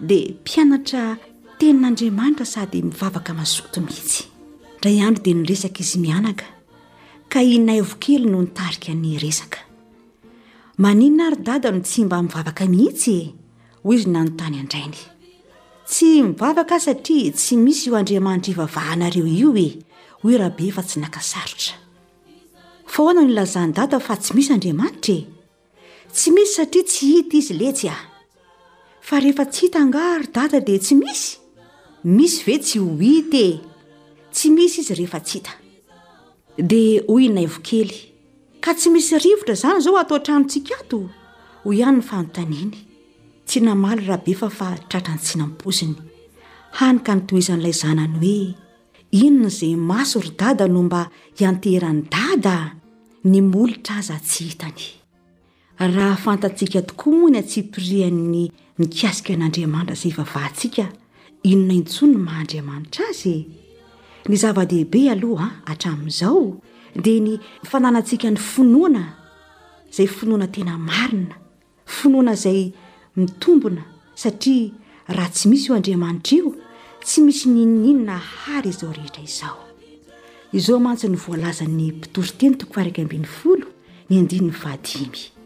dia mpianatra tenin'Andriamanitra sady mivavaka mazoto mihitsy. Indray andro dia niresaka izy mianaka, ka i Naivo kely no nitarika ny resaka. Maninona ary dada no tsy mba mivavaka mihitsy e? hoy izy nanontany an-drainy. Tsy mivavaka satria tsy misy io Andriamanitra ivavahanareo io e, hoy Rabe fa tsy naka sarotra. Fa ahoana no ilazan'i dada fa tsy misy Andriamanitra e? Tsy misy satria tsy hita izy letsy a! Fa rehefa tsy hita angaha ry dada dia tsy misy? Misy ve tsy ho hita e! Tsy misy izy rehefa tsy hita. Dia hoy i Naivokely, Ka tsy misy rivotra izany izao ato an-tranontsika ato? hoy ihany ny fanontaniany. Tsy namaly Rabefa fa tratra an-tsinam-poziny. Hany ka nitohizan'ilay zanany hoe. Inona izay maso ry dada no mba hianteheran'i dada? Ny molotra aza tsy hitany. Raha fantatsika tokoa moa ny antsipirihan'ny mikasika an'Andriamanitra izay ivavahantsika, inona intsony ny maha Andriamanitra azy e? Ny zava-dehibe aloha hatramin'izao dia ny fananantsika ny finoana, izay finoana tena marina. Finoana izay mitombona satria raha tsy misy io Andriamanitra io, tsy misy n'inon'inona hahary izao rehetra izao. Izao mantsy no voalazan'ny mpitoriteny toko fahairaika ambin'ny folo, ny andininy fahadimy,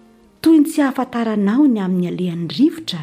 Toy ny tsy ahafantaranao ny amin'ny alehan'ny rivotra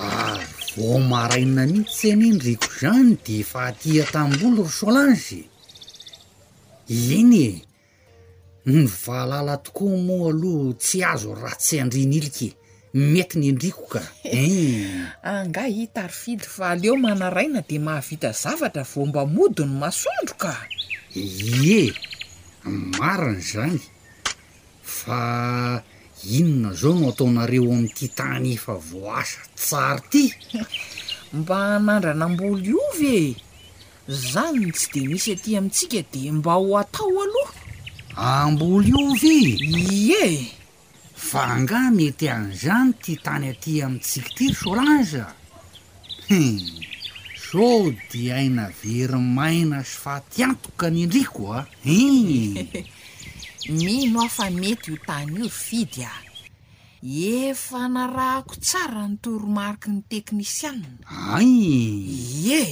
Ary vao maraina mihitsy anie ndreko zany de efa aty antanimboly ry solange e, eny e, ny valala tokoa moa aloha tsy azo raha tsy andrin'ilika e, mety ny andriko ka eeh. Angaha hita ry fidy fa aleo manaraina de mahavita zavatra vao mba mody ny masoandro ka. Ie, marina izany, Fa inona zao no ataonareo amin'ity tany efa voaasa tsar ty? Mba anandrana mboly ovy e! Zany no tsy de misy aty amintsika de mba ho atao aloha! Amboly ovy? Ie! Fa angaha mety an'izany ty tany aty amintsika ty Solange? Hum! Sao dia aina very maina sy faty antoka ny andriako a! Hii! Mino aho fa mety io tany io ry Fidy a! Efa narahako tsara ny toromariky ny teknisianina. Aii! Ie!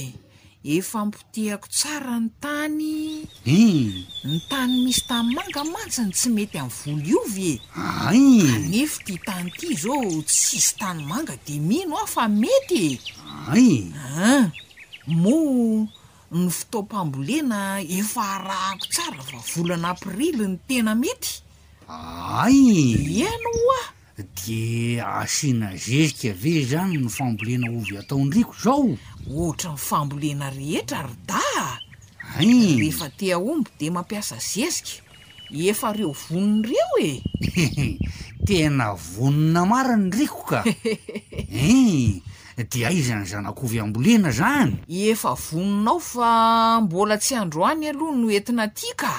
Efa ampotehako tsara ny tany Ii. Ny tany misy tanimanga mantsy no tsy mety amin'ny voly ovy e! Aii. Kanefa ity tany ity izao tsisy tanimanga dia mino aho fa mety e! Aii. An! Moa ny fotoam-pambolena efa arahako tsara fa volana aprily no tena mety? Aii. Eny ho'a! Dia asiana zezika ve izany ny fambolena ovy ataon-driako izao? Ohatra ny fambolena rehetra ry Daah a! Hein! Rehefa te hahomby dia mampiasa zezika, efa ireo vonona ireo e! Hehe! Tena vonona marina ny riko ka! Hein! Dia aiza ny zanak'ovy ambolena izany? Efa vonona ao fa mbola tsy androany aloha no entina aty ka!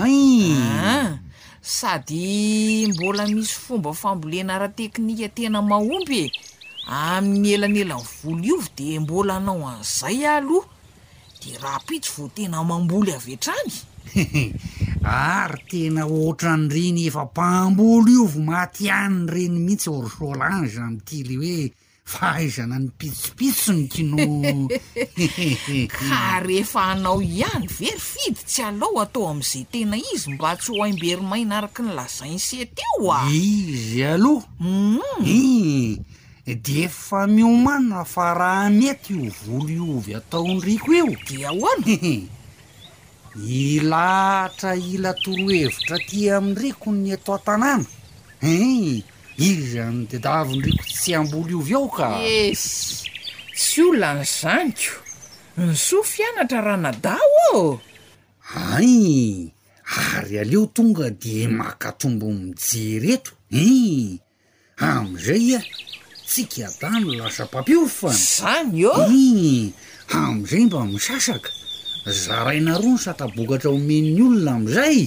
Hein! Sady mbola misy fomba fambolena ara-teknika tena mahomby e! Amin'ny elanelan'ny voly ovy dia mbola hanao an'izay aho aloha, dia rahampitso vao tena mamboly avy hatrany. Ary tena ohatran'ireny efa mpamboly ovy matihanina ireny mihitsy ry Solange amin'ity ilay hoe Fahaizana ny pitsopitsony no hehehe. Ka rehefa anao ihany ve ry Fidy tsy alao atao amin'izay tena izy mba tsy ho haimbery-maina araka ny lazain'i se teo a! Izy aloha? Humm! Hii! Dia efa miomana fa raha mety io volo hiovy ataon-driako io. Dia ahoana? Hehe! Hilahatra hila torohevitra aty amin-driako ny eto an-tanàna. Hii! Iry zany tedavony riko tsy hamboly ovy ao ka! Yes! Tsy olan'ny zaniko! Ny soa fianatra ranadahy ô! Aii! Ary aleo tonga de maka tombo mijery eto ii! Amizay a! Tsika dahy no lasa mpampiofana! Zany ô! Ii! Amizay mba misasaka! Zaraina roa ny sata-bokatra omen'ny olona amizay!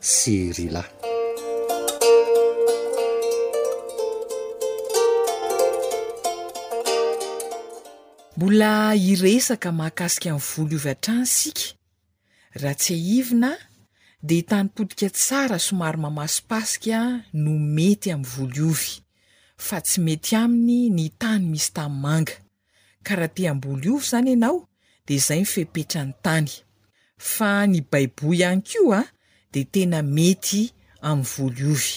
sy ry lahy. Mbola hiresaka mahakasika ny voly ovy hatrany isika. Raha tsiahivina dia tany potika tsara somary mamasim-pasika no mety amin'ny voly ovy, fa tsy mety aminy ny tany misy tanimanga. Ka raha te hamboly ovy izany ianao dia izay ny fepetran'ny tany. Fa ny baiboa ihany koa dia tena mety amin'ny voly ovy.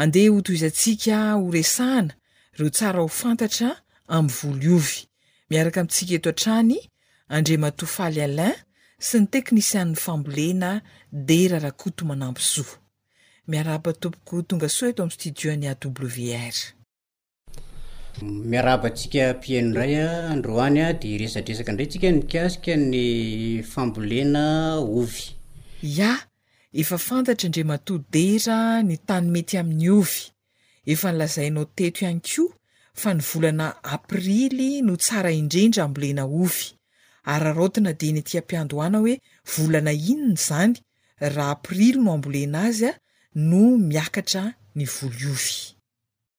Andeha hotohizantsika ho resahana ireo tsara ho fantatra amin'ny voly ovy. Miaraka amintsika eto hatrany Andriamatoa Faly Alain sy ny teknisianin'ny fambolena Dera Rakotomanampisoa. Miarahaba tompoko tonga soa eto amin'ny studio-n'ny AWR. Miarahaba antsika mpiheno indray androany a, de resadresaka indray tsika mikasika ny fambolena ovy. Ya, efa fantatr' Andriamatoa Dera ny tany mety amin'ny ovy. Efa nolazainao teto ihany koa fa ny volana aprily no tsara indrindra hambolena ovy. Araraotina dieny aty am-piandohana hoe volana inona izany raha aprily no hambolena azy no miakatra ny voly ovy.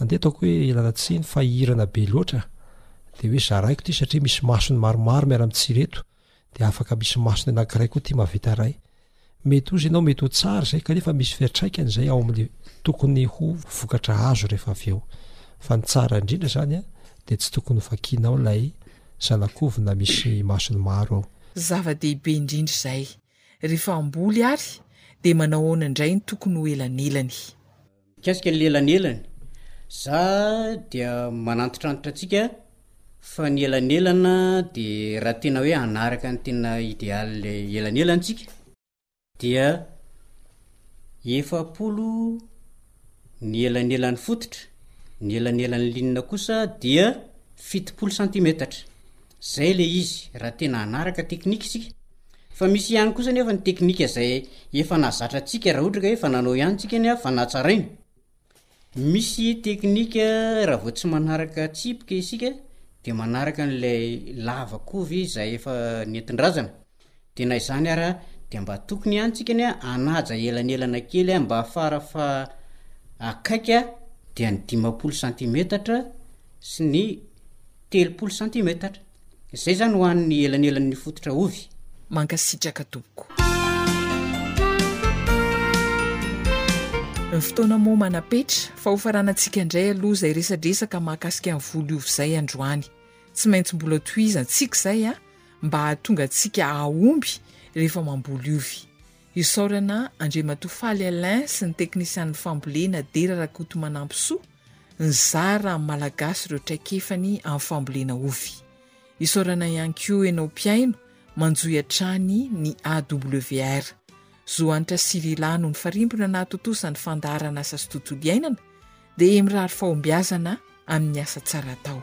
Andeha ataoko hoe ialana tsiny fa hirana be loatra dia hoe zaraiko ity satria misy masony maromaro miala amin'ny tsireto dia afaka misy masony anankiray koa ity mahavita iray. Mety ho izy ianao mety ho tsara izay kanefa misy fiatraikany izay ao amin'ny tokony ho vokatra azo rehefa avy eo. Fa ny tsara indrindra izany a dia tsy tokony ho vakianao ilay zanak'ovina misy masony maro ao. Zava-dehibe indrindra izay. Rehefa hamboly ary dia manao ahoana indray ny tokony ho elanelany? Mikasika ny lelanelany, za dia manantitrantitra antsika fa ny elanelana dia raha tena hoe hanaraka ny tena ideal elanelany tsika dia efapolo ny elanelany fototra, ny elanelany linina kosa dia fitopolo santimetatra, zay le izy raha tena hanaraka teknika isika. Fa misy ihany kosa anefa ny teknika izay efa nahazatra antsika raha ohatra ka efa nanao ihany tsika anie fa natsaraina. Misy teknika raha vao tsy manaraka tsipika isika dia manaraka an'ilay lavakovy izay efa nentin-drazana, dia na izany ara dia mba tokony ihany tsika anie hanaja elanelana kely mba afara fa akaiky dia ny dimampolo santimetatra sy ny telopolo santimetatra. Izay izany ho an' ny elanelan' ny fototra ovy. Mankasitraka tompoko. Ny fotoana moa manapetra fa ho faranantsika indray aloha izay resadresaka mahakasika ny voly ovy izay androany. Tsy maintsy mbola tohizantsika izay a! mba hahatonga antsika hahomby rehefa mamboly ovy. Isaorana Andriamatoa Faly Alain sy ny teknisianin'ny fambolena Dera Rakotomanampisoa Nizara amin'ny Malagasy ireo traikefany amin'ny fambolena ovy. Isaorana ihany koa ianao mpihaino manjohy hatrany ny AWR. Zo Hanitra sy Lila no nifarimbona nahatontosa ny fandaharan'asa sy tontolo iainana, dia mirary fahombiazana amin'ny asa tsara atao.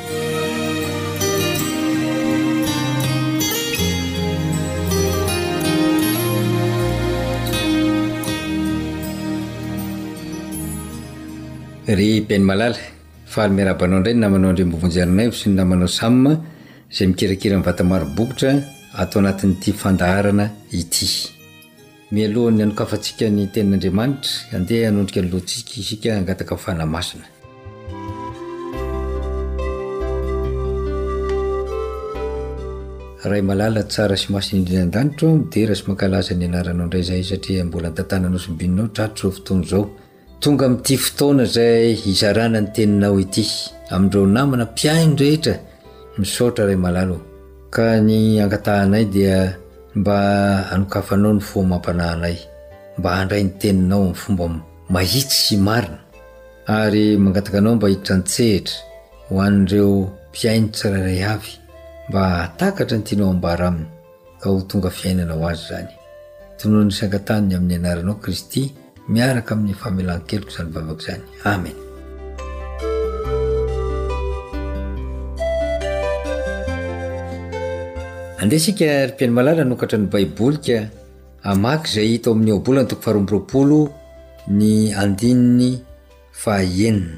Ry Ben Malala, faly miarahaba anao indray ny namanao Andriambo Vonjiarinaivo sy ny namanao Sam izay mikirakira ny Vata Maro Bokotra ato anatin'ity fandaharana ity. Mialoha ny hanokafantsika ny tenin' Andriamanitra, andeha hanondrika ny lohantsika isika hangataka ny Fanahy Masina. Ray malala, tsara sy masina indrindra an-danitra ô, midera sy mankalaza ny anaranao indray izahay satria mbola an-tantananao sy ny bininao tratry izao fotoana izao. Tonga amin'ity fotoana izay hizarana ny teninao ity amin'ireo namana mpihaino rehetra, misaotra Ray malala ô. Ka ny angatahanay dia mba hanokafanao ny fo amam-panahy anay mba handray ny teninao amin'ny fomba mahitsy sy marina, ary mangataka anao mba hiditra an-tsehatra ho an'ireo mpihaino tsirairay avy mba hahatakatra ny tianao ambara aminy. ka ho tonga fiainana ho azy izany. Tonony ny saingan-taniny amin'ny anaranao Kristy miaraka amin'ny famelan-keloko izany vavaka izany. Amen. Andeha isika ry mpihaino malala hanokatra ny Baiboly ka hamaky izay hita ao amin'ny Ohabolana toko faharoa amby roapolo ny andininy fahaenina.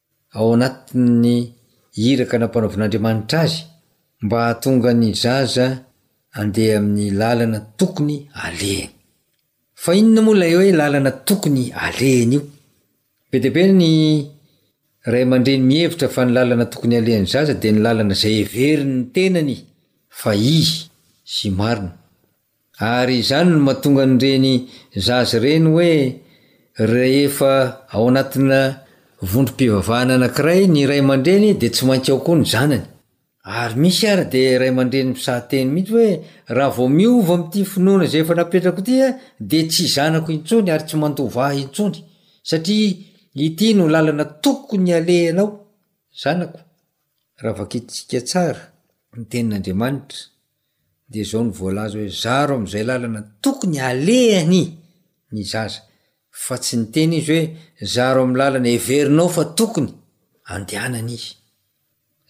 ao anatin'ny iraka nampanaovin'Andriamanitra azy mba hahatonga ny zaza handeha amin'ny lalana tokony alehany. Fa inona moa ilay hoe lalana tokony alehany io? Be dia be ny ray aman-dreny mihevitra fa ny lalana tokony halehan'ny zaza dia ny lalana izay heverin'ny tenany fa izy sy marina. Ary izany no mahatonga an'ireny zaza ireny hoe rehefa ao anatina vondrom-pivavahana anankiray ny ray aman-dreny dia tsy maintsy ao koa ny zanany. Ary misy ary dia ray aman-dreny misaha-teny mihitsy hoe raha vao miova amin'ity finoana izay efa napetrako ity aho dia tsy zanako intsony ary tsy mandova ahy intsony satria ity no lalana tokony halehanao zanako raha vakintsika tsara ny tenin'Andriamanitra. dia izao no voalaza hoe, zaro amin'izay lalana tokony alehany ny zaza, fa tsy niteny izy hoe, zaro amin'ny lalana heverinao fa tokony andehanany izy.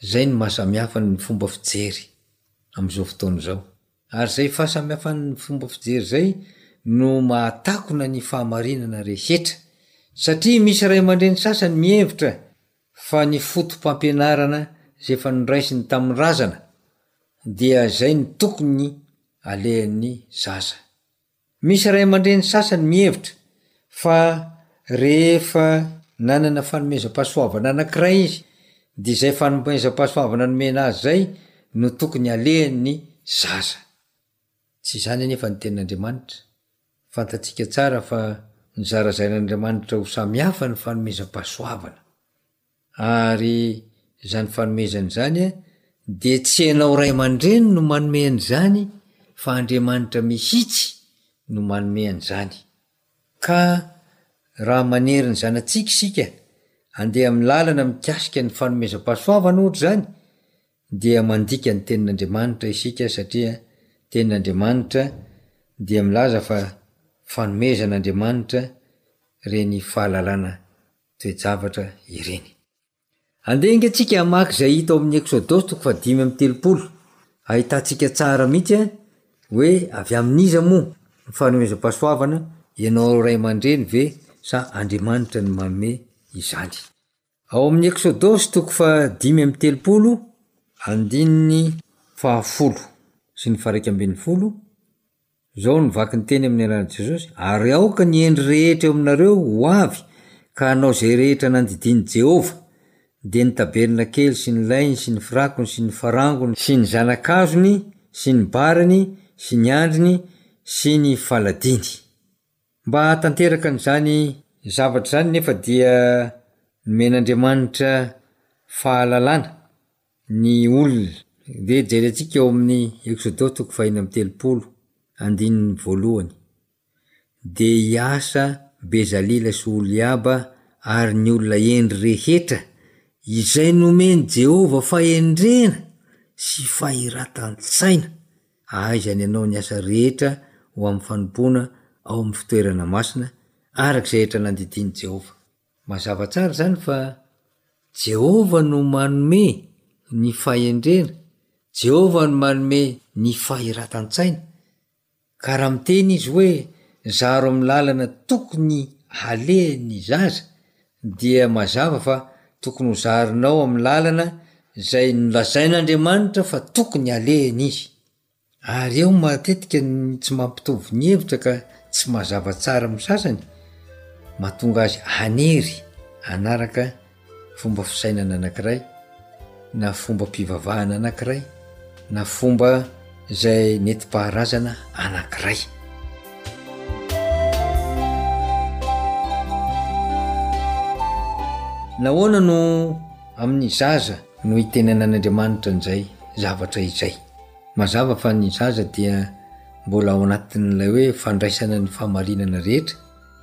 Izay no mahasamihafa ny fomba fijery amin'izao fotoana izao. Ary izay fahasamihafan'ny fomba fijery izay no mahatakona ny fahamarinana rehetra. Satria misy ray aman-dreny sasany mihevitra Fa ny foto-pampianarana izay efa noraisiny tamin'ny razana dia izay no tokony alehan'ny zaza. Misy ray aman-dreny sasany mihevitra fa rehefa nanana fanomezam-pahasoavana anankiray izy dia izay fanomezam-pahasoavana nomena azy izay no tokony alehan'ny zaza. Tsy izany anefa ny Tenin'Andriamanitra. Fantatsika tsara fa nozarazain'Andriamanitra ho samy hafa ny fanomezam-pahasoavana. Ary izany fanomezana izany dia tsy ianao ray aman-dreny no manome an'izany fa Andriamanitra mihitsy no manome an'izany. Ka raha manery ny zanatsika isika handeha amin'ny lalana mikasika ny fanomezam-pahasoavana ohatra izany dia mandika ny tenin'Andriamanitra isika satria tenin'Andriamanitra dia milaza fa fanomezan'Andriamanitra ireny fahalalana toe-javatra ireny. Andeha ange tsika hamaky izay hita ao amin'ny Eksodosy toko fahadimy amby telopolo, hahitantsika tsara mihitsy hoe avy amin'iza moa ny fanomezam-pahasoavana, ianao ray aman-dreny ve sa Andriamanitra no manome izany? Ao amin'ny Eksodosy toko fahadimy amby telopolo andininy fahafolo sy ny faharaika ambin'ny folo, izao no vaky ny teny amin'ny alalan'i Jesosy, Ary aoka ny hendry rehetra eo aminareo ho avy ka hanao izay rehetra nandidian'i Jehovah, dia ny tabernakely sy ny lainy sy ny firakony sy ny farangony sy ny zana-kazony sy ny bariny sy ny andriny sy ny faladiany. Mba hahatanteraka an'izany zavatra izany nefa dia nomen'Andriamanitra fahalalana ny olona. Dia jerentsika ao amin'ny Eksodo toko fahiny amby telopolo, andininy voalohany. Dia i Asa, Bezalila sy Oliaba ary ny olona hendry rehetra izay nomen'i Jehovah fahendrena sy fahiratan-tsaina. Aiza ny hanao ny asa rehetra ho amin'ny fanompoana ao amin'ny fitoerana masina, araka izay hetra nandidian'i Jehovah. Mazava tsara izany fa Jehovah no manome ny fahendrena, Jehovah no manome ny fahiratan-tsaina, ka raha miteny izy hoe zaro amin'ny lalana tokony halehan'ny zaza, dia mazava fa tokony ho zarinao amin'ny lalana izay nolazain'Andriamanitra fa tokony halehiny izy. Ary eo matetika ny tsy mampitovy ny hevitra ka tsy mazava tsara amin'ny sasany, mahatonga azy hanery hanaraka fomba fisainana anankiray. na fombam-pivavahana anankiray na fomba izay nentim-paharazana anankiray. Nahoana no amin'ny zaza no itenenan'Andriamanitra an'izay zavatra izay? Mazava fa ny zaza dia mbola ao anatin'ilay hoe fandraisana ny fahamarinana rehetra,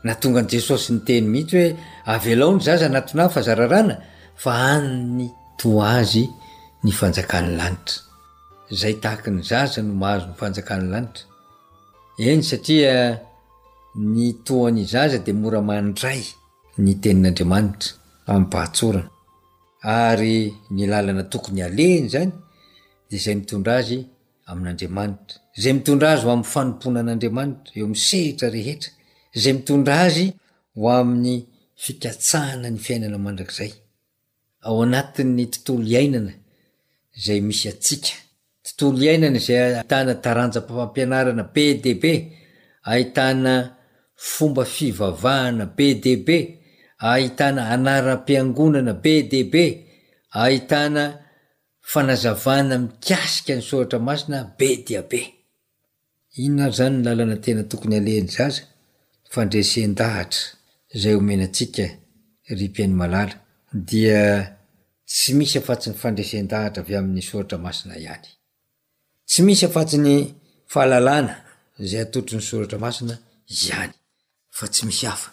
Nahatonga an'i Jesosy niteny mihitsy hoe, Avelao ny zaza anatonavy fa zararana, fa an'ny. Toa azy ny fanjakan'ny lanitra. Izay tahaka ny zaza no mahazo ny fanjakan'ny lanitra. Eny, satria ny toa ny zaza dia mora mandray ny tenin'Andriamanitra amim-pahatsorana. Ary ny lalana tokony halehiny izany dia izay mitondra azy amin'Andriamanitra, izay mitondra azy ho amin'ny fanompoana an'Andriamanitra eo amin'ny sehatra rehetra, izay mitondra azy ho amin'ny fikatsahana ny fiainana mandrakizay, ao anatin'ny tontolo iainana izay misy antsika, tontolo iainana izay ahitana taranjam-pampianarana be dia be, ahitana fomba fivavahana be dia be, ahitana anaram-piangonana be dia be, ahitana Fanazavana mikasika ny soratra masina be dia be. Inona ary izany ny lalana tena tokony alehan'ny zaza? Fandresen-dahatra izay omena antsika ry Mpihaino malala dia tsy misy afa-tsy ny fandresen-dahatra avy amin'ny soratra masina ihany. Tsy misy afa-tsy ny fahalalana izay atolotry ny Soratra Masina ihany, fa tsy misy hafa.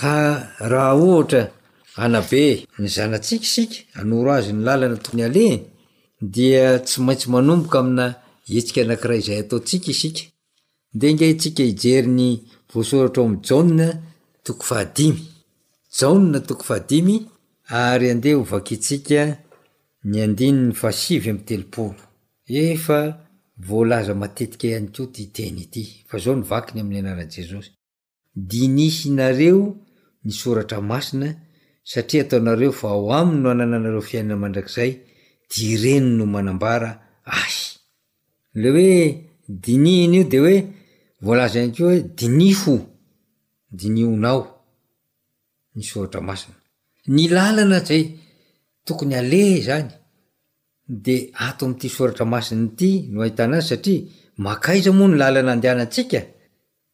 Ka raha ohatra hanabe ny zanatsika isika, hanoro azy ny lalana tokony halehiny, dia tsy maintsy manomboka amina hetsika anankiray izay ataontsika isika. Ndeha ange isika hijery ny voasoratra ao amin'ny Jaona toko fahadimy. Jaona toko fahadimy ary andeha ho vakintsika ny andininy fahasivy amby telopolo. Efa voalaza matetika ihany koa ity teny ity fa izao ny vakiny amin'ny anaran'i Jesosy. Dinihinareo ny Soratra Masina, satria ataonareo fa ao Aminy no anananareo fiainana mandrakizay, dia Ireny no manambara Ahy. Ilay hoe dinihina io dia hoe, voalaza ihany koa hoe diniho, dinihonao, ny Soratra Masina. Ny lalana izay tokony haleha izany, dia ato amin'ity Soratra Masina ity no ahitana azy, satria, makaiza moa ny lalana andehanantsika?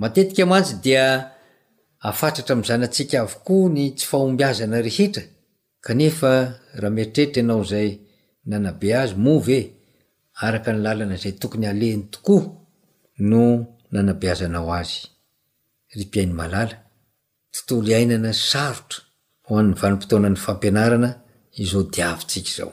Matetika mantsy dia afatratra amin'ny zanatsika avokoa ny tsy fahombiazana rehetra, kanefa raha mieritreritra ianao izay nanabe azy, moa ve araka ny lalana izay tokony halehiny tokoa no nanabeazanao azy? Ry mpihaino malala, tontolo iainana sarotra ho an'ny vanim-potoanan'ny fampianarana izao diavintsika izao.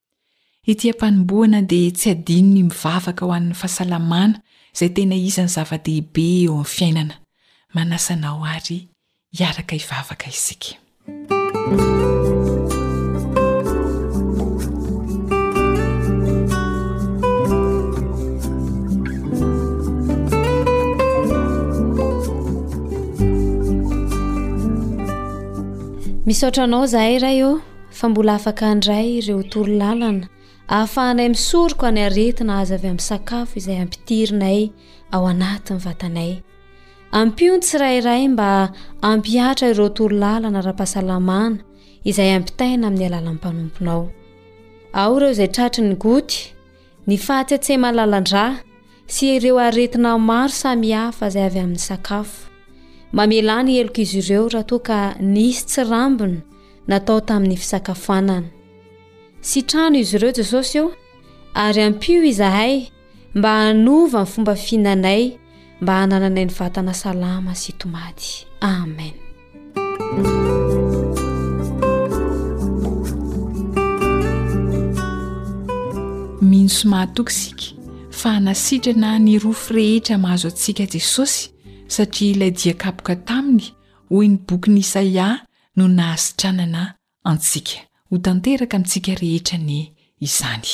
Ity ampanombohana dia tsy adino ny mivavaka ho an'ny fahasalamana izay tena isan'ny zava-dehibe eo amin'ny fiainana. Manasa anao àry hiaraka hivavaka isika. Misaotra anao zahay Ray ô. fa mbola afaka handray ireo toro lalana ahafahanay misoroka ny aretina aza avy amin'ny sakafo izay ampitirinay ao anatin'ny vatanay. Ampio ny tsirairay mba ampihatra ireo toro lalana ara-pahasalamana izay ampitaina amin'ny alalan'ny mpanomponao. Ao ireo izay tratry ny goty, ny fahatsetsema lalandrà sy ireo aretina maro samihafa izay avy amin'ny sakafo. Mamelà ny helok'izy ireo raha toa ka nisy tsy rambiny natao tamin'ny fisakafoanana. Sitrano izy ireo Jesosy o, ary ampio izahay mba hanova ny fomba fihinanay mba hanananay ny vatana salama sy tomady. Amen. Mino sy mahatoky isika fa hanasitrana ny rofy rehetra mahazo antsika Jesosy satria ilay dia kapoka taminy hoy ny bokin'i Isaia no nahasitranana Antsika. Ho tanteraka amintsika rehetra anie izany.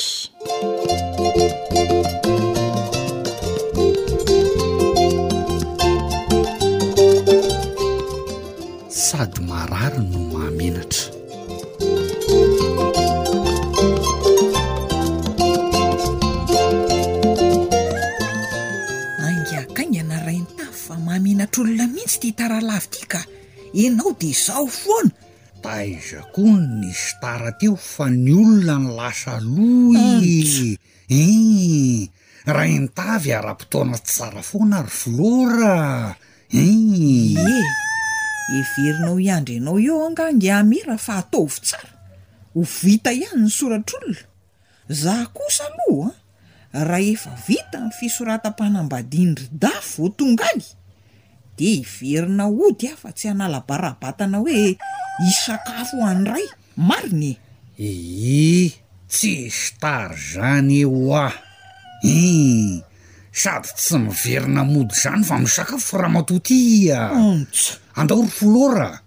Sady marary no mahamenatra. Ainga kaingana Rainitafo fa mahamenatr'olona mihitsy ity taralavo ity ka! Ianao dia izao foana! Taiza koa ny nisy tara teo fa ny olona no lasa aloha e! Rain-tavy ara-potoana tsara foana ry Flora e! Ie, heverinao hiandry anao eo angaha nge Amira fa ataovy tsara ho vita ihany ny soratr'olona. Za kosa aloha raha efa vita ny fisoratam-panambadian-dry Dafy vao tonga any dia hiverina hody aho fa tsy hanala bara-batana hoe hisakafo ho an'i Ray, marina e! Yy, tsisy tara zany e oa! Hii, sady tsy miverina mody zany fa misakafo ramatoa ty a! Antsa! Andao ry Flora!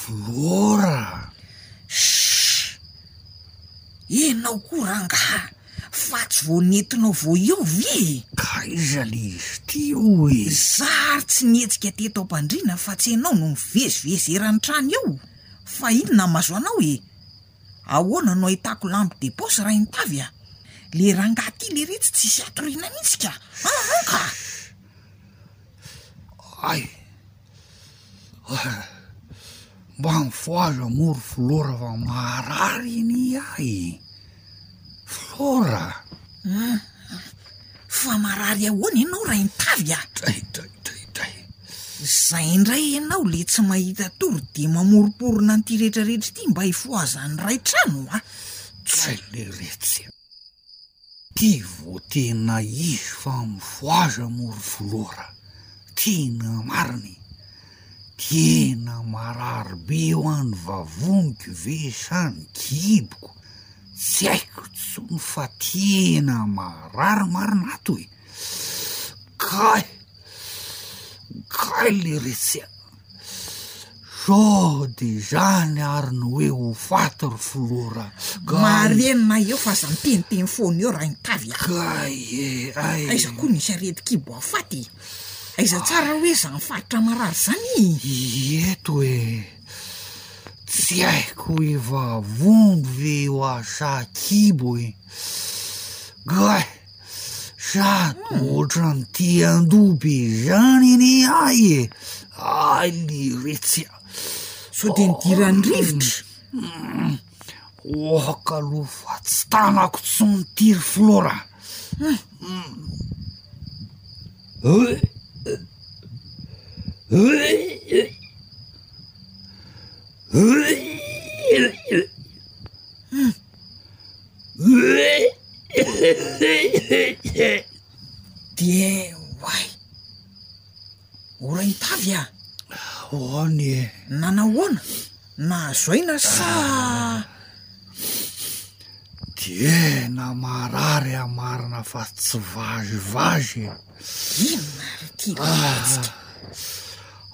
Volora a! Shhh! Enao koa rangaha fa tsy vao nentinao vao eo ve e? Ka iza le izy ty o e? Za ary tsy nihetsika teto am-pandriana fa tsy enao no mivezivezy eran'ny trano eo fa inona no mahazo anao e? Ahoana no ahitako lampe de poche raha intavy a! Le rangaha ty leretsy tsisy hatoriana mihitsy ka! Aoka a! Hay! Mba mifohaza moa ry Flora fa maharary anie ahy e! Flora a! Fa marary ahoana ianao rain-tavy a! Dray dray dray dray! Izay indray ianao le tsy mahita tory dia mamoromporona an'ity rehetrarehetra ity mba hifohazan'ny ray trano a! Dray le retsy! Ty vo tena izy fa mifohaza mo ry volora, tena marina e, tena marary be eo an ny vavoniko ve sa ny kiboko tsy haiko tsony fa tena marary marina ato e, kay. Kay leritsia! Sao de zany ary no hoe ho faty ry filoha ra kay. Marenina eo fa aza miteniteny foana eo rain-tavy a! Kay e, ay! Aiza koa nisy aretin-kibo hafaty e! Aiza tsara hoe izany faritra marary izany e! Ieto e! Tsy haiko hoe vavongo ve io asa kibo e! Kay! Sady ohatran'ny te handoa be zany anie ahy e ay le retsy a sao de nidiran'ny rivotra hmm. ohaka aloha fa tsy tanako tsony ty ry flora hmm. hmm. DIY, Ora hitavy a! Ahoana e? Nanao ahoana? Nahazo aina sa? Diena marary amarina fa tsy vazivazy e! Inona ary ity ilay hetsika? Ah!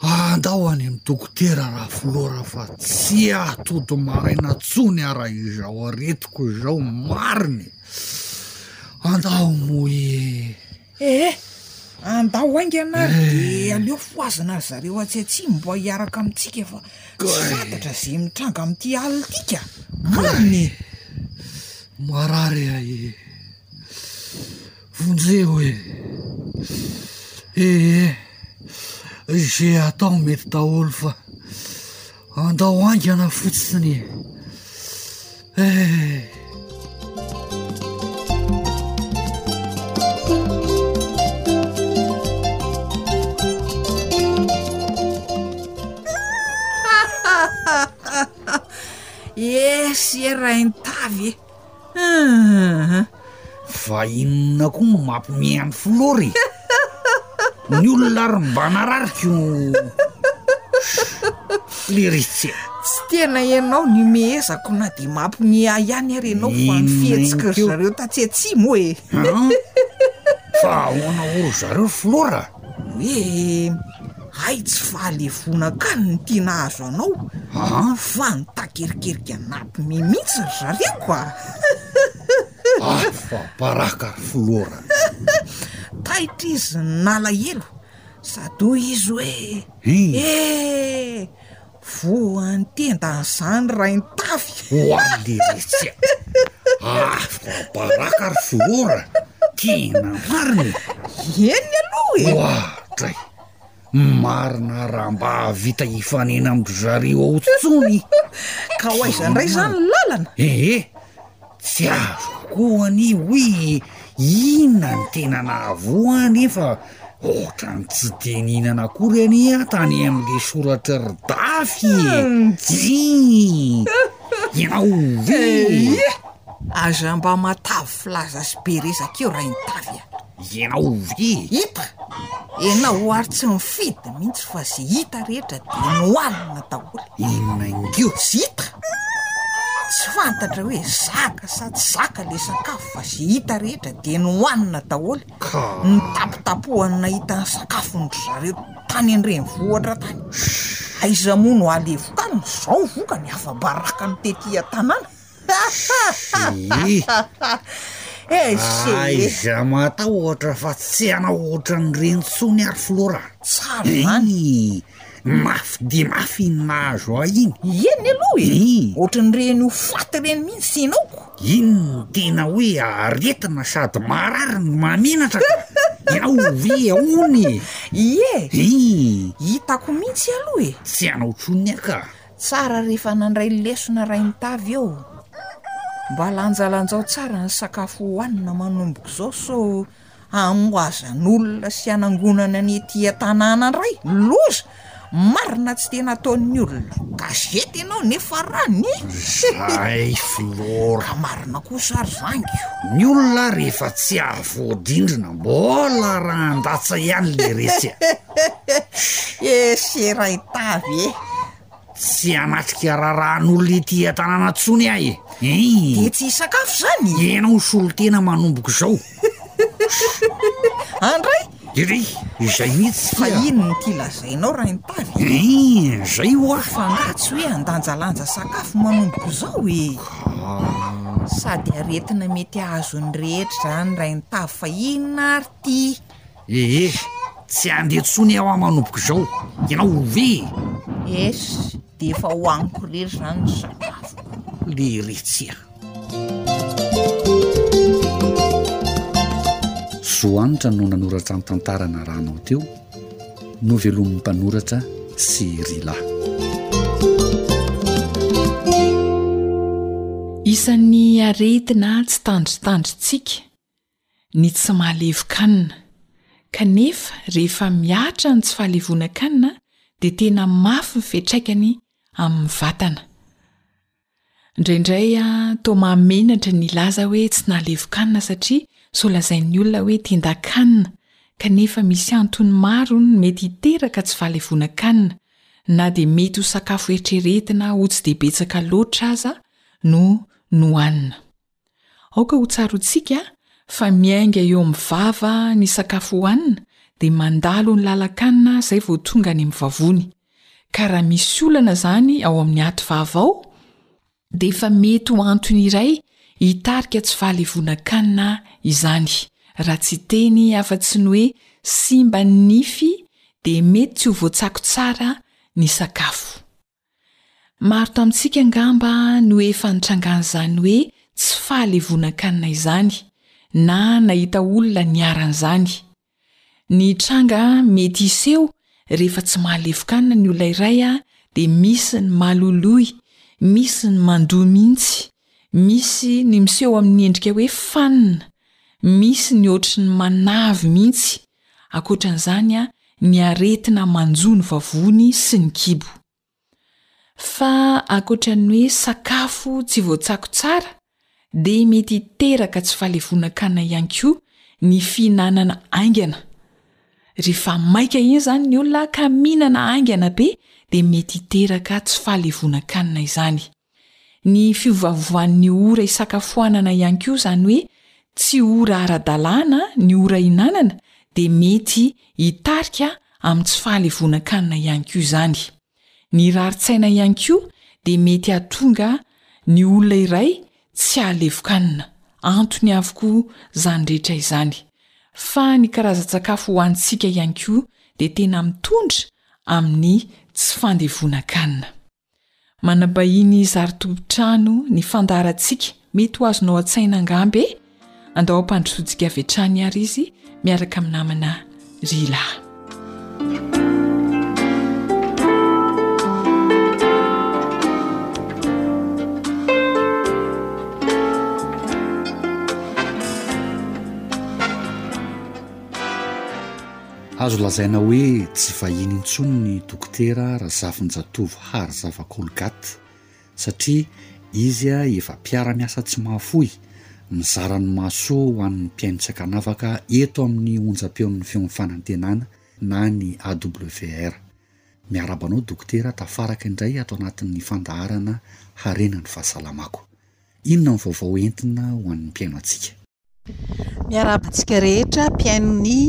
Andao any amin'ny dokotera Rafolora fa tsy atody maraina intsony ara izao aretiko izao marina e! Andao moa e! Ee, andao haingana ary eh. dia aleo fohazina ry zareo atsy atsy mba hiaraka amintsika fa tsy fantatra izay mitranga amin'ity alina ity ka. Marina e! Marary ahy e! Vonjeo e! Ee, izay atao mety daholo fa andao haingana fotsiny e! Eh! Yes, ye raha intavy e. Ahh! Fa inona koa no mampiomehy an'i Flora e? Ny olona ary mba narariko Fleritse. Tsy tena ianao no imehezako na dia mampiomehy ahy ihany ary ianao fa ny Inona fihetsika ry inkeo? zareo tatsy atsimo e! An? Fa ahoana hoy ry zareo Flora? Hoe Hay tsy fahalevona kany ny tiana ahazo anao fa ny takerikerika anatiny mihitsy ry zareo ka! Afa baraka ry Flora! Taitra izy nalahelo sady hoy izy hoe. He! Voan'ny tenda an'izany Raintafy. Hoany Liritsy a! Afo baraka ry Foora, tiana marina e! Eny aloha e! Ohatra e! Marina raha mba hahavita hifanena amin-dry zareo ao intsony! Ka ho aiza indray izany ny lalana? Ee! Tsy azoko koa anie hoe inona ny tena nahavoa ahy nefa ohatran'ny tsy dia nihinana akory anie aho tany amin'ilay soratr'i Rdafy e! Jii! Ianao ve? Aza mba matavy filaza sy be rezaka eo Rainitavy a! Ianao ve hita? Ianao ary tsy mifidy mihitsy fa izay hita rehetra dia nohanina daholo. Inona ingoa tsy hita? Tsy fantatra hoe zaka sa tsy zaka ilay sakafo fa izay hita rehetra dia nohanina daholo. Ka. Nitapitapohana nahita ny sakafon-dry zareo tany an-drenivohitra tany. Aiza moa no alevoka any izao vokany afa-baraka ny tety an-tanàna? Aiza matahotra fa tsy hanao ohatran'ireny tsony ary flora tsara zany iny mafy dia mafy iny nahazo ahy iny iany aloha e ohatran'ireny ho faty ireny mihitsy tsy hinaoko iny no tena hoe aretina sady marary ny mamenatra ka ianao ove ahoana e ie hitako mihitsy aloha e tsy hanao tsony aka Tsara rehefa nandray lesona rain-tavy eo. Mba lanjalanjao tsara ny sakafo hohanina manomboka izao sao hamohazan'olona sy hanangonana ny ety an-tanàna indray. Loza! Marina tsy tena ataon'ny olona. Gazety ianao nefa ra ny. Izay Flora. Ka marina kosa ary izany io. Ny olona rehefa tsy ary voadrindrina mbola arahan-datsa ihany le retsy a. Ese Raitavy e! Tsy hanatrika raharahan'olona ety an-tanàna intsony aho e! Dia tsy hisakafo izany? Ianao solon-tena manomboka izao. Andray! Iry, izay mihitsy Fa tia. inona ity lazainao Raintavy? Eh, izay hoa. Fa nga tsy hoe handanjalanja sakafo manomboka izao e! Sady aretina mety hahazo ny rehetra izany Raintavy fa inona ary ity? Ee, tsy handeha tsony aho an manomboka izao, ianao ove e! Es, dia efa hohaniko irery izany ny sakafoko. Leretsia. Zohanitra no nanoratra ny tantara narahanao teo, novelomin'ny mpanoratra sy Rila. Isan'ny aretina tsy tandritandritsika. ny tsy mahalevokanina, kanefa rehefa mihatra ny tsy fahalevonan-kanina dia tena mafy ny fiantraikany amin'ny vatana. Indraindray toa mahamenatra ny hilaza hoe tsy nahalevokanina satria sao lazain'ny olona hoe tindan-kanina, kanefa misy antony maro mety hiteraka tsy fahalevonan-kanina, na dia mety ho sakafo eritreretina ho tsy dia betsaka loatra aza no nohanina. Aoka hotsaroantsika fa miainga eo amin'ny vava ny sakafo hohanina dia mandalo ny lalan-kanina izay vao tonga any amin'ny vavony, ka raha misy olana izany ao amin'ny aty vava ao dia efa mety ho antony iray hitarika tsy fahalevonan-kanina izany, raha tsy teny afa-tsy ny hoe simba ny nify dia mety tsy ho voatsako tsara ny sakafo. Maro tamintsika angamba no efa nitrangan'izany hoe tsy faly hivonan-kanina izany, na nahita olona niharan'izany. Ny tranga mety hiseho, rehefa tsy mahalevokanina ny olona iray, dia misy ny maloloy, misy ny mandoa mihitsy, misy ny miseho amin'ny endrika hoe fanina, misy ny hoatry ny manavy mihitsy, Ankoatran'izany, ny aretina manjo ny vavony sy ny kibo. Fa ankoatra ny hoe sakafo tsy voatsako tsara, dia mety hiteraka tsy fahalevonan-kanina ihany koa ny fihinanana haingana. Rehefa maika iny izany ny olona ka mihinana haingana be, dia mety hiteraka tsy fahalevonan-kanina izany. Ny fiovaovan'ny ora isakafoanana ihany koa izany hoe tsy ora ara-dalàna ny ora ihinanana dia mety hitarika amin'ny tsy fahalevonan-kanina ihany koa izany. Ny rarin-tsaina ihany koa dia mety hahatonga ny olona iray tsy hahalevokanina. Antony avokoa izany rehetra izany. Fa ny karazan-tsakafo hohanintsika ihany koa dia tena mitondra amin'ny tsy fandevonan-kanina. Manabahiny zary tompon-trano ny fandaharantsika, mety ho azonao an-tsaina angamba e! Andao hampandrosoantsika avy hatrany ary izy miaraka amin'ny namana Rila. Azo lazaina hoe tsy vahiny intsony ny Dokotera Razafinjatovo Harizava Colgat satria izy efa mpiara-miasa tsy mahafoy mizara ny mahasoa ho an'ny mpihaino tsy ankanavaka eto amin'ny onjam-peon'ny Feon'ny Fanantenana na ny AWR. Miarahaba anao Dokotera tafaraka indray ato anatin'ny fandaharana Harena ny Fahasalamako. Inona ny vaovao entina ho an'ny mpihaino antsika? Miarahaba antsika rehetra mpihaino ny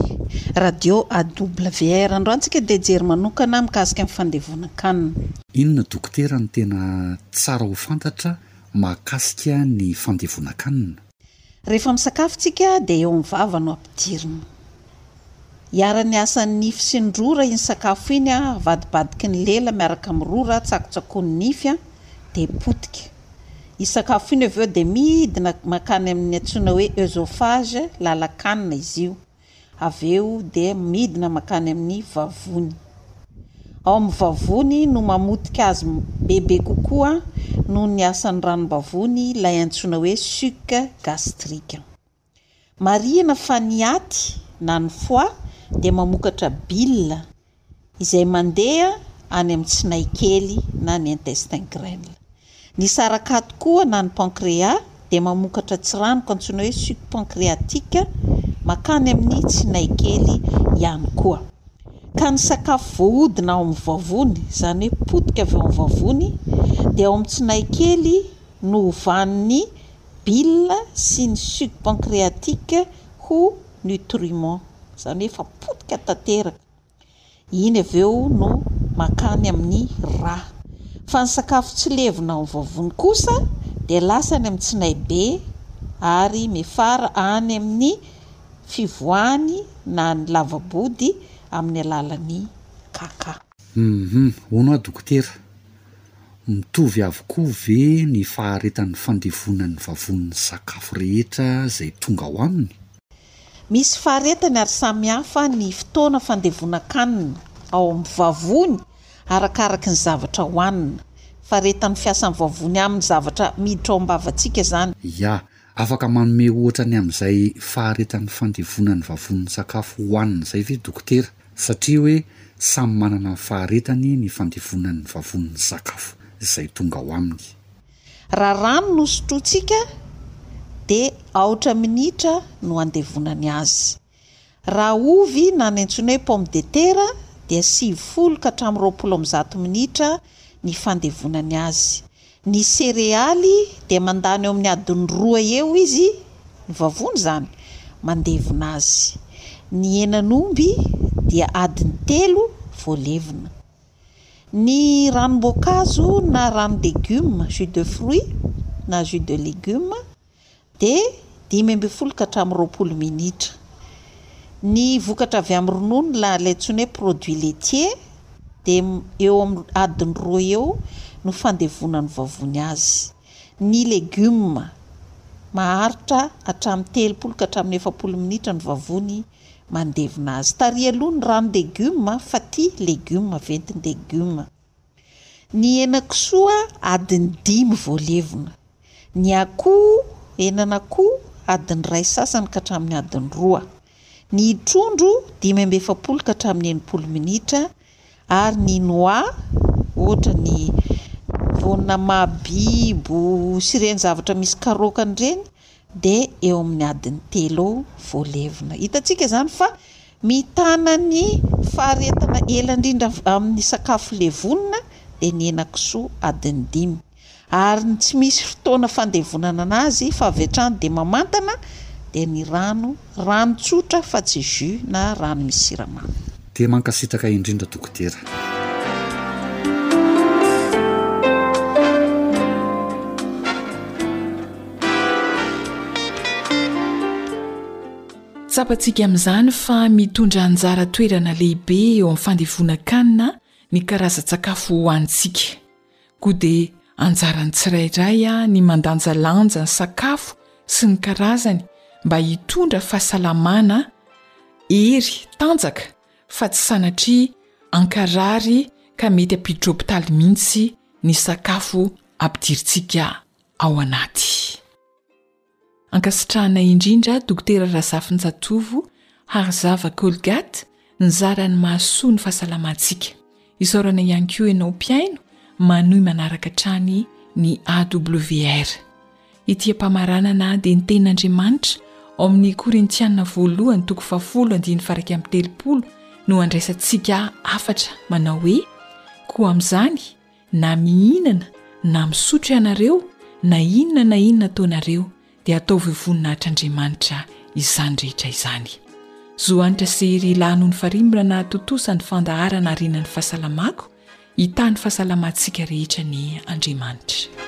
radio AWR. Androany antsika dia hijery manokana mikasika ny fandevonan-kanina. Inona dokotera no tena tsara ho fantatra mahakasika ny fandevonan-kanina? Rehefa misakafo isika dia eo amin'ny vava no ampidirina. Iharan'ny asan'ny nify sy ny rora iny sakafo iny, avadibadiky ny lela miaraka amin'ny rora, tsakotsakoin'ny nify dia potika. Hisakafo iny avy eo dia midina mankany amin'ny antsoina hoe oesophage, lalan-kanina, izy io. Avy eo dia midina mankany amin'ny vavony. Ao amin'ny vavony no mamotika azy bebe kokoa noho ny asan'ny ranom-bavony ilay antsoina hoe suc gastrique. Marihina fa ny aty na ny foie dia mamokatra bile izay mandeha any amin'ny tsinay kely na ny intestin grêle. Ny sarakaty koa na ny pankrea dia mamokatra tsiranoka antsoina hoe suc pancréatique makany amin'ny tsinay kely ihany koa. Ka ny sakafo voahodina ao amin'ny vavony, izany hoe potika avy ao amin'ny vavony, dia ao amin'ny tsinay kely no ovan'ny bile sy ny suc pancréatique ho nutriments, izany hoe efa potika tanteraka, iny avy eo no makany amin'ny ra, fa ny sakafo tsy levona ao amin'ny vavony kosa dia lasa any amin'ny tsinaibe ary miafara any amin'ny fivoahany na ny lavabody amin'ny alalan'ny kaka. Humm! hono aho dokotera, Mitovy avokoa ve ny faharetan'ny fandevonan'ny vavonin'ny sakafo rehetra izay tonga ao aminy? Misy faharetany ary samihafa ny fotoana fandevonan-kanina ao amin'ny vavony arakaraky ny zavatra hohanina. Faharetan'ny fiasan'ny vavony amin'ny zavatra miditra ao am-bavantsika izany. Ya, Afaka manome ohatra ny amin'izay faharetan'ny fandevonan'ny vavonin'ny sakafo hohanina izay ve dokotera? Satria hoe samy manana ny faharetany ny fandevonan'ny vavonin'ny sakafo izay tonga ao aminy. Raha rano no sotrointsika dia aotra minitra no andevonany azy. Raha ovy na ny antsoina hoe pomme de terre dia sivifolo ka hatramin'ny roapolo amby zato minitra ny fandevonany azy. Ny serealy dia mandany eo amin'ny adiny roa eo izy, ny vavony izany, mandevona azy. Ny henan'omby dia adiny telo vao levona. Ny ranom-boankazo na ranon-degioma, jus de fruits na jus de légumes, dia dimy ambin'ny folo ka hatramin'ny roapolo minitra. Ny vokatra avy amin'ny ronono la ilay antsoina hoe produit laitier dia eo amin'ny adiny roa eo no fandevoana ny vavony azy. Ny legioma, maharitra hatramin'ny telopolo ka hatramin'ny efapolo minitra ny vavony mandevona azy. Tarihy aloha ny ranon-degioma fa tia legioma, ventin-degioma. Ny henakisoa adiny dimy vao levona. Ny akoho, henan'akoho, adiny iray sasany ka hatramin'ny adiny roa. Ny trondro, dimy amby efapolo ka hatramin'ny enimpolo minitra, ary ny noix, ohatra ny voanina mahabibo sy ireny zavatra misy karoakany ireny, dia eo amin'ny adiny telo vao levona. Hitantsika izany fa mitana ny faharetana ela indrindra amin'ny sakafo levonina dia ny henakisoa adiny dimy. Ary ny tsy misy fotoana fandevonana azy fa avy hatrany dia mamantana dia ny rano Rano tsotra fa tsy jus na rano misy siramamy. Dia mankasitraka indrindra dokotera. Tsapantsika amin'izany fa mitondra anjara toerana lehibe eo amin'ny fandevonan-kanina ny karazan-tsakafo hohanintsika. koa dia anjaran'ny tsirairay ny mandanjalanja ny sakafo sy ny karazany mba hitondra fahasalamana, hery, tanjaka fa tsy sanatria hankarary ka mety hampiditra hopitaly mihitsy ny sakafo ampidirintsika ao anaty. Ankasitrahanay indrindra Dokotera Razafinjatovo Harizava Colgate nizara ny mahasoa ny fahasalamantsika. Isaorana ihany koa ianao mpihaino manohy manaraka hatrany ny AWR. Ity ampamaranana dia ny tenin'Andriamanitra ao amin'ny Korintiana voalohany toko fahafolo andininy faha iraika amby telopolo no andraisantsika hafatra manao hoe, Koa amin'izany Na mihinana na misotro ianareo, na inona na inona ataonareo, dia ataovy ho voninahitr'Andriamanitra izany rehetra izany. Zo anitra sy hery ilahy noho ny farimbona nahatontosa ny fandaharana harena ny fahasalamako, hitaha ny fahasalamantsika rehetra anie Andriamanitra.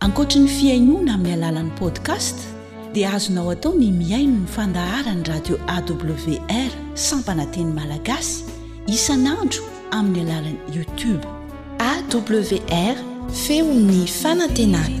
Ankoatry ny fihainoana amin'ny alalan'ny podcast dia azonao atao ny mihaino ny fandaharan'ny radio AWR sampana teny malagasy isan'andro amin'ny alalan'ny YouTube. AWR feon'ny fanantenana.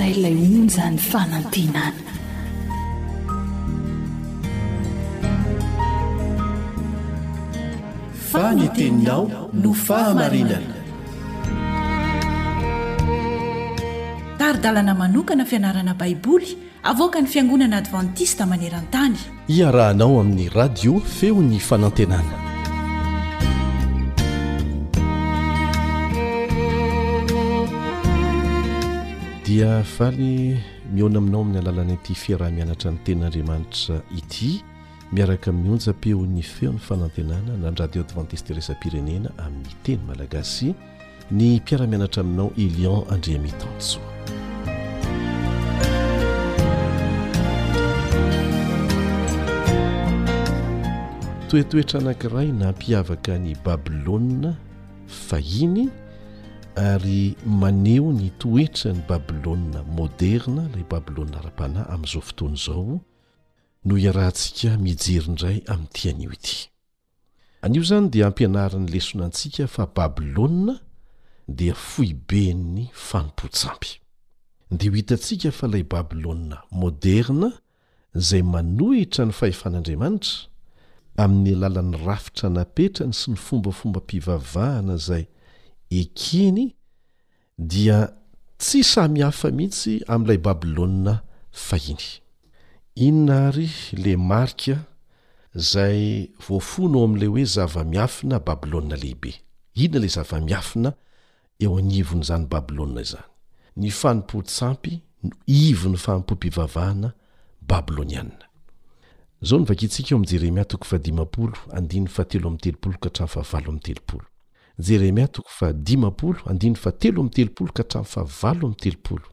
Zay lay onjany fanantenana. Fa ny teninao no fahamarinana. Tari-dalana manokana fianarana Baiboly Avoakan'ny Fiangonana Advantista maneran-tany. Iarahanao amin'ny Radio Feon'ny Fanantenana. Dia faly mihaona aminao amin'ny alalan'ity fiaraha-mianatra ny tenin'Andriamanitra ity miaraka amin'ny onjam-peon'ny Feon'ny Fanantenana na ny Radio Advantista Iraisampirenena amin'ny teny malagasy. Ny mpiara-mianatra aminao Elian Andriamitansoa. Toetoetra anankiray nampiavaka an'i Babylona fahiny ary maneho ny toetra ny Babylona moderna ilay Babylona ara-panahy amin'izao fotoana izao no iarahantsika mijery indray amin'ity anio ity. Anio izany dia ampianarin'ny lesona antsika fa Babylona dia foiben'ny fanompoan-tsampy. Dia ho hitantsika fa ilay Babylona moderna izay manohitra ny fahefan'Andriamanitra, amin'ny alalan'ny rafitra napetrany sy ny fombafombam-pivavahana izay ekeny, dia tsy samy hafa mihitsy amin'ilay Babylona fahiny. Inona àry ilay marika izay voafono ao amin'ilay hoe zava-miafina Babylona Lehibe? Inona ilay zava-miafina eo anivon'izany Babylona izany? Ny fanompoan-tsampy no ivon'ny fanompoam-pivavahana babylonianina. Izao no vakintsika ao amin'ny Jeremia toko fahadimampolo, andininy fahatelo amby telopolo ka hatramin'ny fahavalo amby telopolo, Jeremia toko faha dimampolo andininy faha telo amby telopolo ka hatramin'ny faha valo amby telopolo.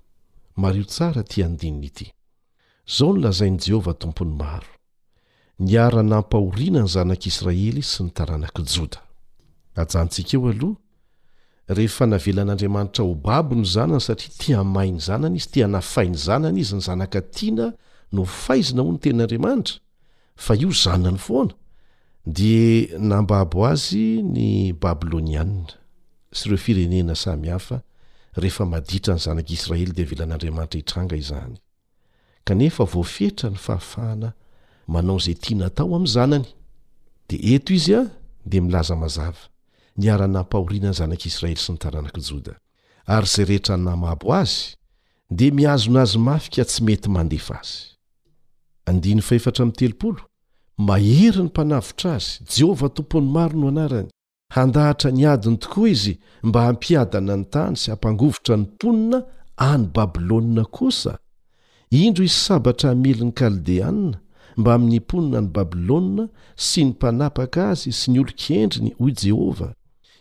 Mariho tsara ity andininy ity. Izao no lazain'i Jehovah Tompon'ny maro, Niara-nampahoriana ny zanak'Israely sy ny taranak'i Joda. Ajanontsika eo aloha, rehefa navelan'Andriamanitra ho babo ny zanany satria te hamahy ny zanany Izy, te hanafay ny zanany Izy, ny zanaka tiana no faizina hoy ny tenin'Andriamanitra, Fa io zanany foana dia nambabo azy ny Babylonianina sy ireo firenena samy hafa rehefa maditra ny zanak'i Israely dia avelan'Andriamanitra hitranga izany. Kanefa voafetra ny fahafahana manao izay tiana atao amin'ny zanany. Dia eto izy dia milaza mazava, niara-nampahoriana ny zanak'i Israely sy ny taranak'i Joda, ary izay rehetra namabo azy, dia mihazona azy mafy ka tsy mety mandefa azy. Andininy fahefatra amby telopolo, Mahery ny Mpanavotra azy, Jehovah Tompon'ny maro no anarany. Handahatra ny adiny tokoa izy mba hampiadana ny tany sy hampangovitra ny mponina any Babylona kosa. Indro hisy sabatra hamely ny Kaldeana mbamin'ny mponina any Babylona sy ny mpanapaka azy sy ny olon-kendriny, hoy Jehovah.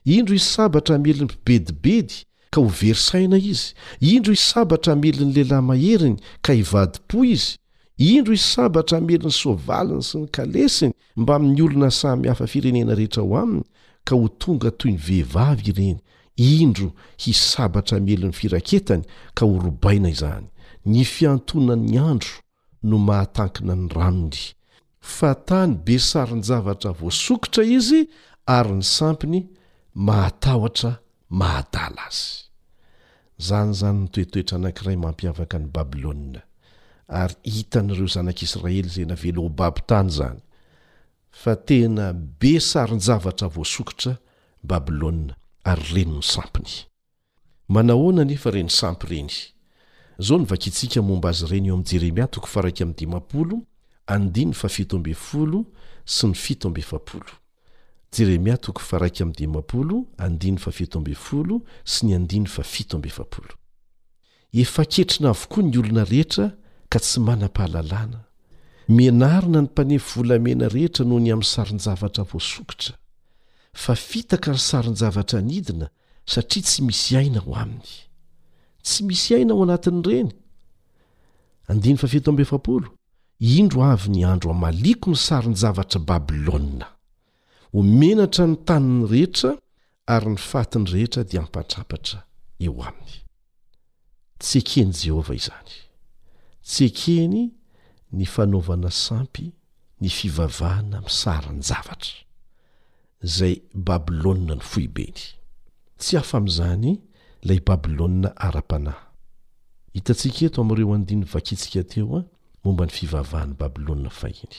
Indro hisy sabatra hamely ny mpibedibedy ka ho very saina izy, indro hisabatra hamely ny lehilahy maheriny ka hivadi-po izy, indro hisabatra hamely ny soavaliny sy ny kalesiny mbamin'ny olona samy hafa firenena rehetra ao aminy ka ho tonga toy ny vehivavy ireny, indro hisabatra hamely ny firaketany ka ho robaina izany, ny fihantonan'ny andro. no mahatankina ny ranony. Fa tany be sarin-javatra voasokitra izy ary ny sampiny mahatahotra mahadala azy. Izany izany ny toetoetra anankiray mampiavaka an'i Babylona. Ary hitan'ireo zanak'Israely izay navela ho babo tany izany. Fa tena be sarin-javatra voasokitra Babylona ary reny ny sampiny. Manahoana anefa ireny sampy ireny? Izao no vakintsika momba azy ireny eo amin'ny Jeremia toko faharaika amby dimampolo, andininy fahafito ambin'ny folo sy ny fito amby efapolo. Jeremia toko faharaika amby dimampolo, andininy fahafito ambin'ny folo sy ny andininy fahafito amby efapolo. Efa ketrina avokoa ny olona rehetra ka tsy manam-pahalalana. Mianarina ny mpanefy volamena rehetra noho ny amin'ny sarin-javatra voasokitra. Fa fitaka ny sarin-javatra nidina satria tsy misy aina ao aminy. Tsy misy aina ao anatin'ireny. Indro avy ny andro hamaliako ny sarin-javatra Babylona. Ho menatra ny taniny rehetra ary ny fatiny rehetra dia hampatrapatra eo aminy. Tsy eken'i Jehovah izany. Tsy ekeny ny fanaovana sampy ny fivavahana amin'ny sarin-javatra, izay Babylona ny foibeny. Tsy hafa amin'izany ilay Babylona ara-panahy. Hitantsika eto amin'ireo andininy vakintsika teo momba ny fivavahan'i Babylona fahiny.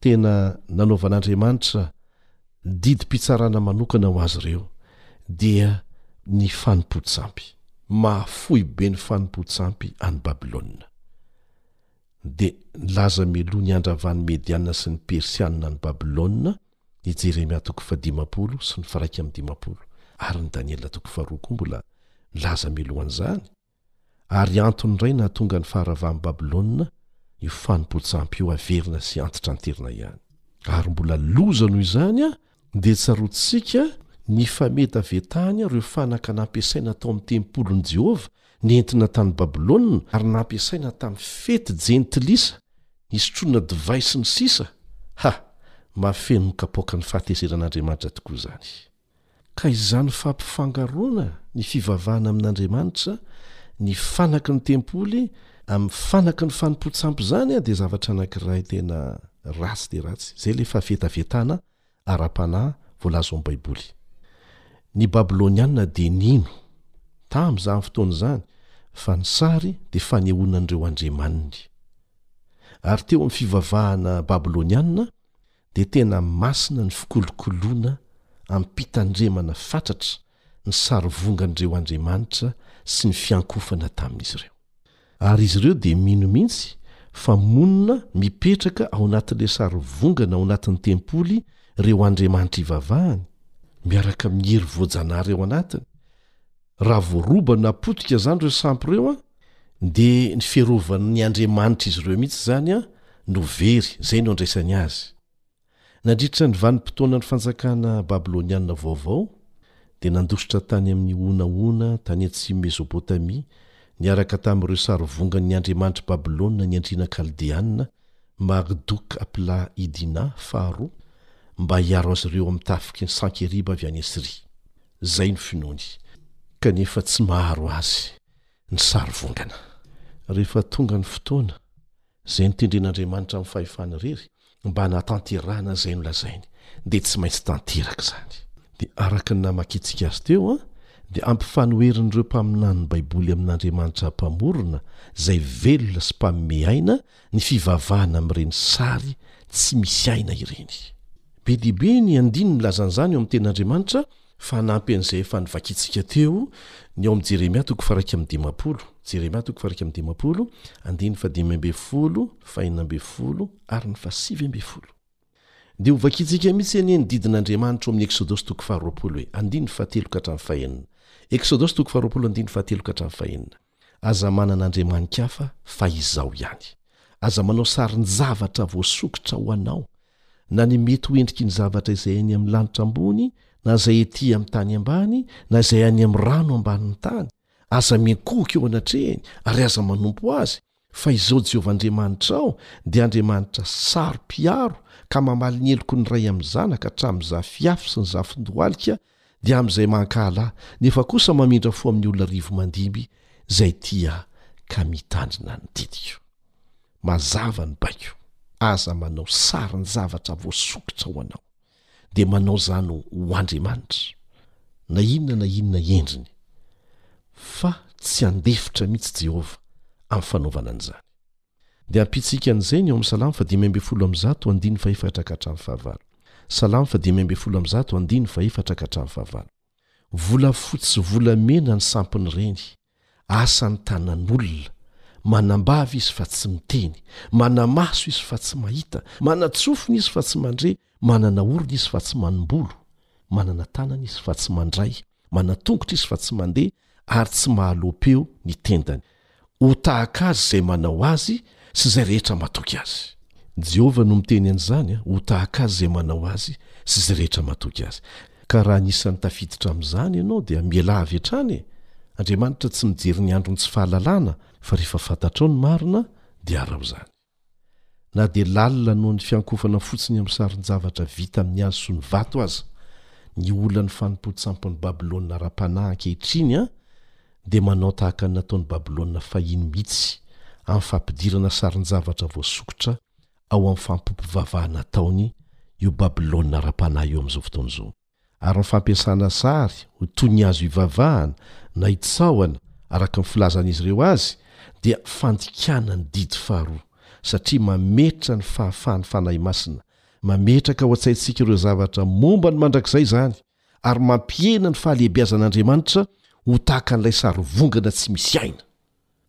Tena nanaovan'Andriamanitra didim-pitsarana manokana ho azy ireo, dia ny fanompoan-tsampy. Mahafoy be ny fanompoan-tsampy any Babylona. Dia nilaza mialoha ny handravan'ny Mediana sy ny Persiana an'i Babylona i Jeremia toko fahadimampolo sy ny firaika amby dimampolo, ary ny Daniela toko faharoa koa mbola nilaza mialoha an'izany, Ary antony indray nahatonga ny faharavan'i Babylona io fanompoan-tsampy io haverina sy hantitranterina ihany. Ary mbola loza noho izany dia tsaroantsika ny fametavetany ireo fanaka nampiasaina tao amin'ny tempolin'i Jehovah nentina tany Babylona ary nampiasaina tamin'ny fety jentilisa nisotroana divay sy ny sisa Ha! Mahafeno ny kapoakan'ny fahatezeran'Andriamanitra tokoa izany! Ka izany fampifangaroana ny fivavahana amin'Andriamanitra, ny fanaky ny tempoly amin'ny fanaky ny fanompoan-tsampy izany dia zavatra anankiray tena ratsy dia ratsy. Izay ilay fahavetavetana ara-panahy voalaza ao amin'ny Baiboly. Ny Babylonianina dia nino, tamin'izany fotoana izany, fa ny sary dia fanehoana an'ireo andriamaniny. Ary teo amin'ny fivavahana babylonianina, dia tena masina ny fikolokoloana amim-pitandremana fatratra ny sarivongan'ireo andriamanitra sy ny fiankofana tamin'izy ireo. Ary izy ireo dia mino mihitsy fa monina mipetraka ao anatin'ilay sarivongana ao anatin'ny tempoly ireo andriamanitra ivavahany, miaraka amin'ny hery voajanahary ao anatiny, Raha voaroba na potika izany ireo sampy ireo an, dia ny fiarovan'ny andriamanitra izy ireo mihitsy izany an no very, izay no andraisany azy. Nandritra ny vanim-potoanan'ny fanjakana babylonianina vaovao, dia nandositra tany amin'ny honahona tany atsimon'i Mezopotamia niaraka tamin'ireo sarivongan'ny andriamanitr'i Babylona ny andriana kaldeanina Marduk apla iddina faharoa mba hiaro azy ireo amin'ny tafiky ny Sankeriba avy any Asyria. Izay ny finoany, kanefa tsy maharo azy ny sarivongana. Rehefa tonga ny fotoana, izay notendren'Andriamanitra amin'ny fahefany irery mba hanatanterahana izay nolazainy, dia tsy maintsy tanteraka izany. Dia araka ny namakiantsika azy teo, dia ampifanoherin'ireo mpaminanin'ny Baiboly amin'Andriamanitra Mpamorona izay velona sy mpanome aina ny fivavahana amin'ireny sary tsy misy aina ireny. Be dia be ny andininy milaza an'izany ao amin'ny Tenin'Andriamanitra, fa hanampy an'izay efa novakintsika teo ny ao amin'ny Jeremia toko faha-iraika amby dimampolo, Jeremia toko faha-iraika amby dimampolo, andininy fahadimy ambin'ny folo, fahenina ambin'ny folo ary ny fahasivy ambin'ny folo. Dia hovakintsika mihitsy anie ny didin'Andriamanitra ao amin'ny Eksodosy toko faharoapolo e, andininy fahatelo ka hatramin'ny fahenina, Eksodosy toko faharoapolo andininy fahatelo ka hatramin'ny fahenina. Aza manana andriamani-kafa fa Izaho ihany. Aza manao sarin-javatra voasokitra ho anao, na ny mety ho endriky ny zavatra izay any amin'ny lanitra ambony, na izay etỳ amin'ny tany ambany, na izay any amin'ny rano ambanin'ny tany. Aza miankohoka eo anatrehany, ary aza manompo azy, Fa izao Jehovah Andriamanitrao dia Andriamanitra saro-piaro ka mamaly ny heloky ny ray amin'ny zanaka hatramin'ny zafiafy sy ny zafin-dohalika dia amin'izay mankahala, nefa kosa mamindra fo amin'ny olona rivo mandimby izay tia ka mitandrina ny didiko. Mazava ny baiko, aza manao sarin-javatra voasokitra ho anao. dia manao izany ho Andriamanitra, na inona na inona endriny, fa tsy handefitra mihitsy Jehovah amin'ny fanaovana an'izany. Dia ampitsika an'izay ny ao amin'ny Salamo fahadimy ambin'ny folo amby zato andininy fahefatra ka hatramin'ny fahavalo. Salamo fahadimy ambin'ny folo amby zato andininy fahefatra ka hatramin'ny fahavalo. Volafotsy sy volamena ny sampin'ny reny, Asa ny tanan'olona. Manam-bava izy fa tsy miteny, mana-maso izy fa tsy mahita, manan-tsofina izy fa tsy mandre, manana orona izy fa tsy manom-bolo, manana tanana izy fa tsy mandray, manan-tongotra izy fa tsy mandeha, ary tsy mahaloa-peo ny tendany. Ho tahaka azy izay manao azy sy izay rehetra matoky azy. Jehovah no miteny an'izany ho tahaka azy izay manao azy sy izay rehetra matoky azy. Ka raha anisan'ny tafiditra amin'izany ianao dia mialà avy hatrany e! Andriamanitra tsy mijery ny andron'ny tsy fahalalana fa rehefa fantatrao ny marina dia araho izany. Na dia lalina noho ny fiankohofana fotsiny amin'ny sarin-javatra vita amin'ny hazo sy ny vato aza ny olan'ny fanompoan-tsampon'i Babylona ara-panahy ankehitriny, dia manao tahaka ny nataon'i Babylona fahiny mihitsy amin'ny fampidirana sarin-javatra voasokitra ao amin'ny fampiompivavahana ataony io Babylona ara-panahy io amin'izao fotoana izao. Ary ny fampiasana sary ho toy ny azo ivavahana na itsaohana araka ny filazan'izy ireo azy dia fandikana ny didy faharoa, satria mametra ny fahafahan'ny Fanahy Masina, mametraka ao an-tsaintsika ireo zavatra momba ny mandrakizay izany, ary mampihena ny fahalehibiazan'Andriamanitra ho tahaka an'ilay sarivongana tsy misy aina.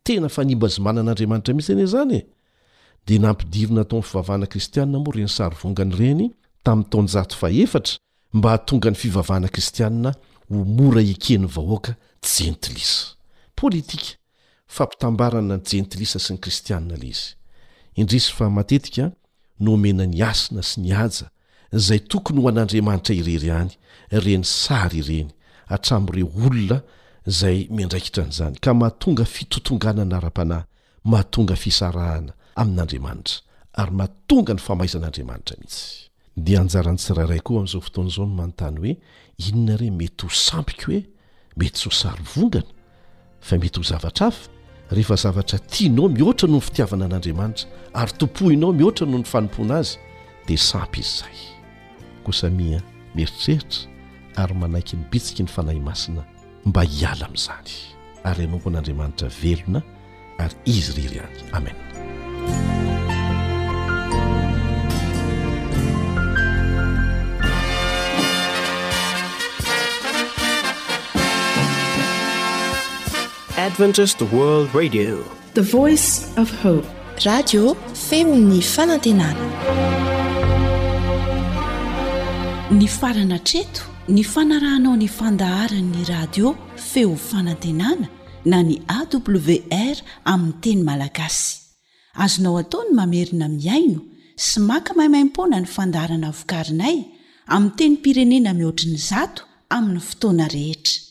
Tena fanimbazimanan'Andriamanitra mihitsy anie izany e! Dia nampidirina tao amin'ny fivavahana kristiana moa ireny sarivongana ireny tamin'ny taonjato fahefatra mba hahatonga ny fivavahana kristiana ho mora eken'ny vahoaka jentilisa. Politika. Fampitambarana ny jentilisa sy ny kristianina ilay izy. Indrisy fa matetika no omena ny hasina sy ny haja izay tokony ho an'Andriamanitra irery ihany ireny sary ireny hatramin'ireo olona izay miandraikitra an'izany ka mahatonga fitotonganana ara-panahy, mahatonga fisarahana amin'Andriamanitra ary mahatonga ny famaizan'Andriamanitra mihitsy. Dia anjaran'ny tsirairay koa amin'izao fotoana izao ny manontany hoe inona re mety ho sampiko hoe mety tsy ho sarivongana fa mety ho zavatra hafa rehefa zavatra tianao mihoatra noho ny fitiavana an'Andriamanitra ary tompoinao mihoatra noho ny fanompoana azy dia sampy izy izay. Koa samia mieritreritra ary manaiky ny bitsiky ny Fanahy Masina mba hiala amin'izany ary hanompo an'Andriamanitra velona ary izy irery ihany amen Adventist World Radio The voice of hope. Radio feo ny fanantenana. Nifarana hatreto ny fanarahanao ny fandaharan'ny radio feo fanantenana na ny AWR amin'ny teny malagasy. Azonao atao ny mamerina mihaino sy maka maimaimpoana ny fandaharana vokarinay amin'ny tenim-pirenena mihoatry ny zato amin'ny fotoana rehetra.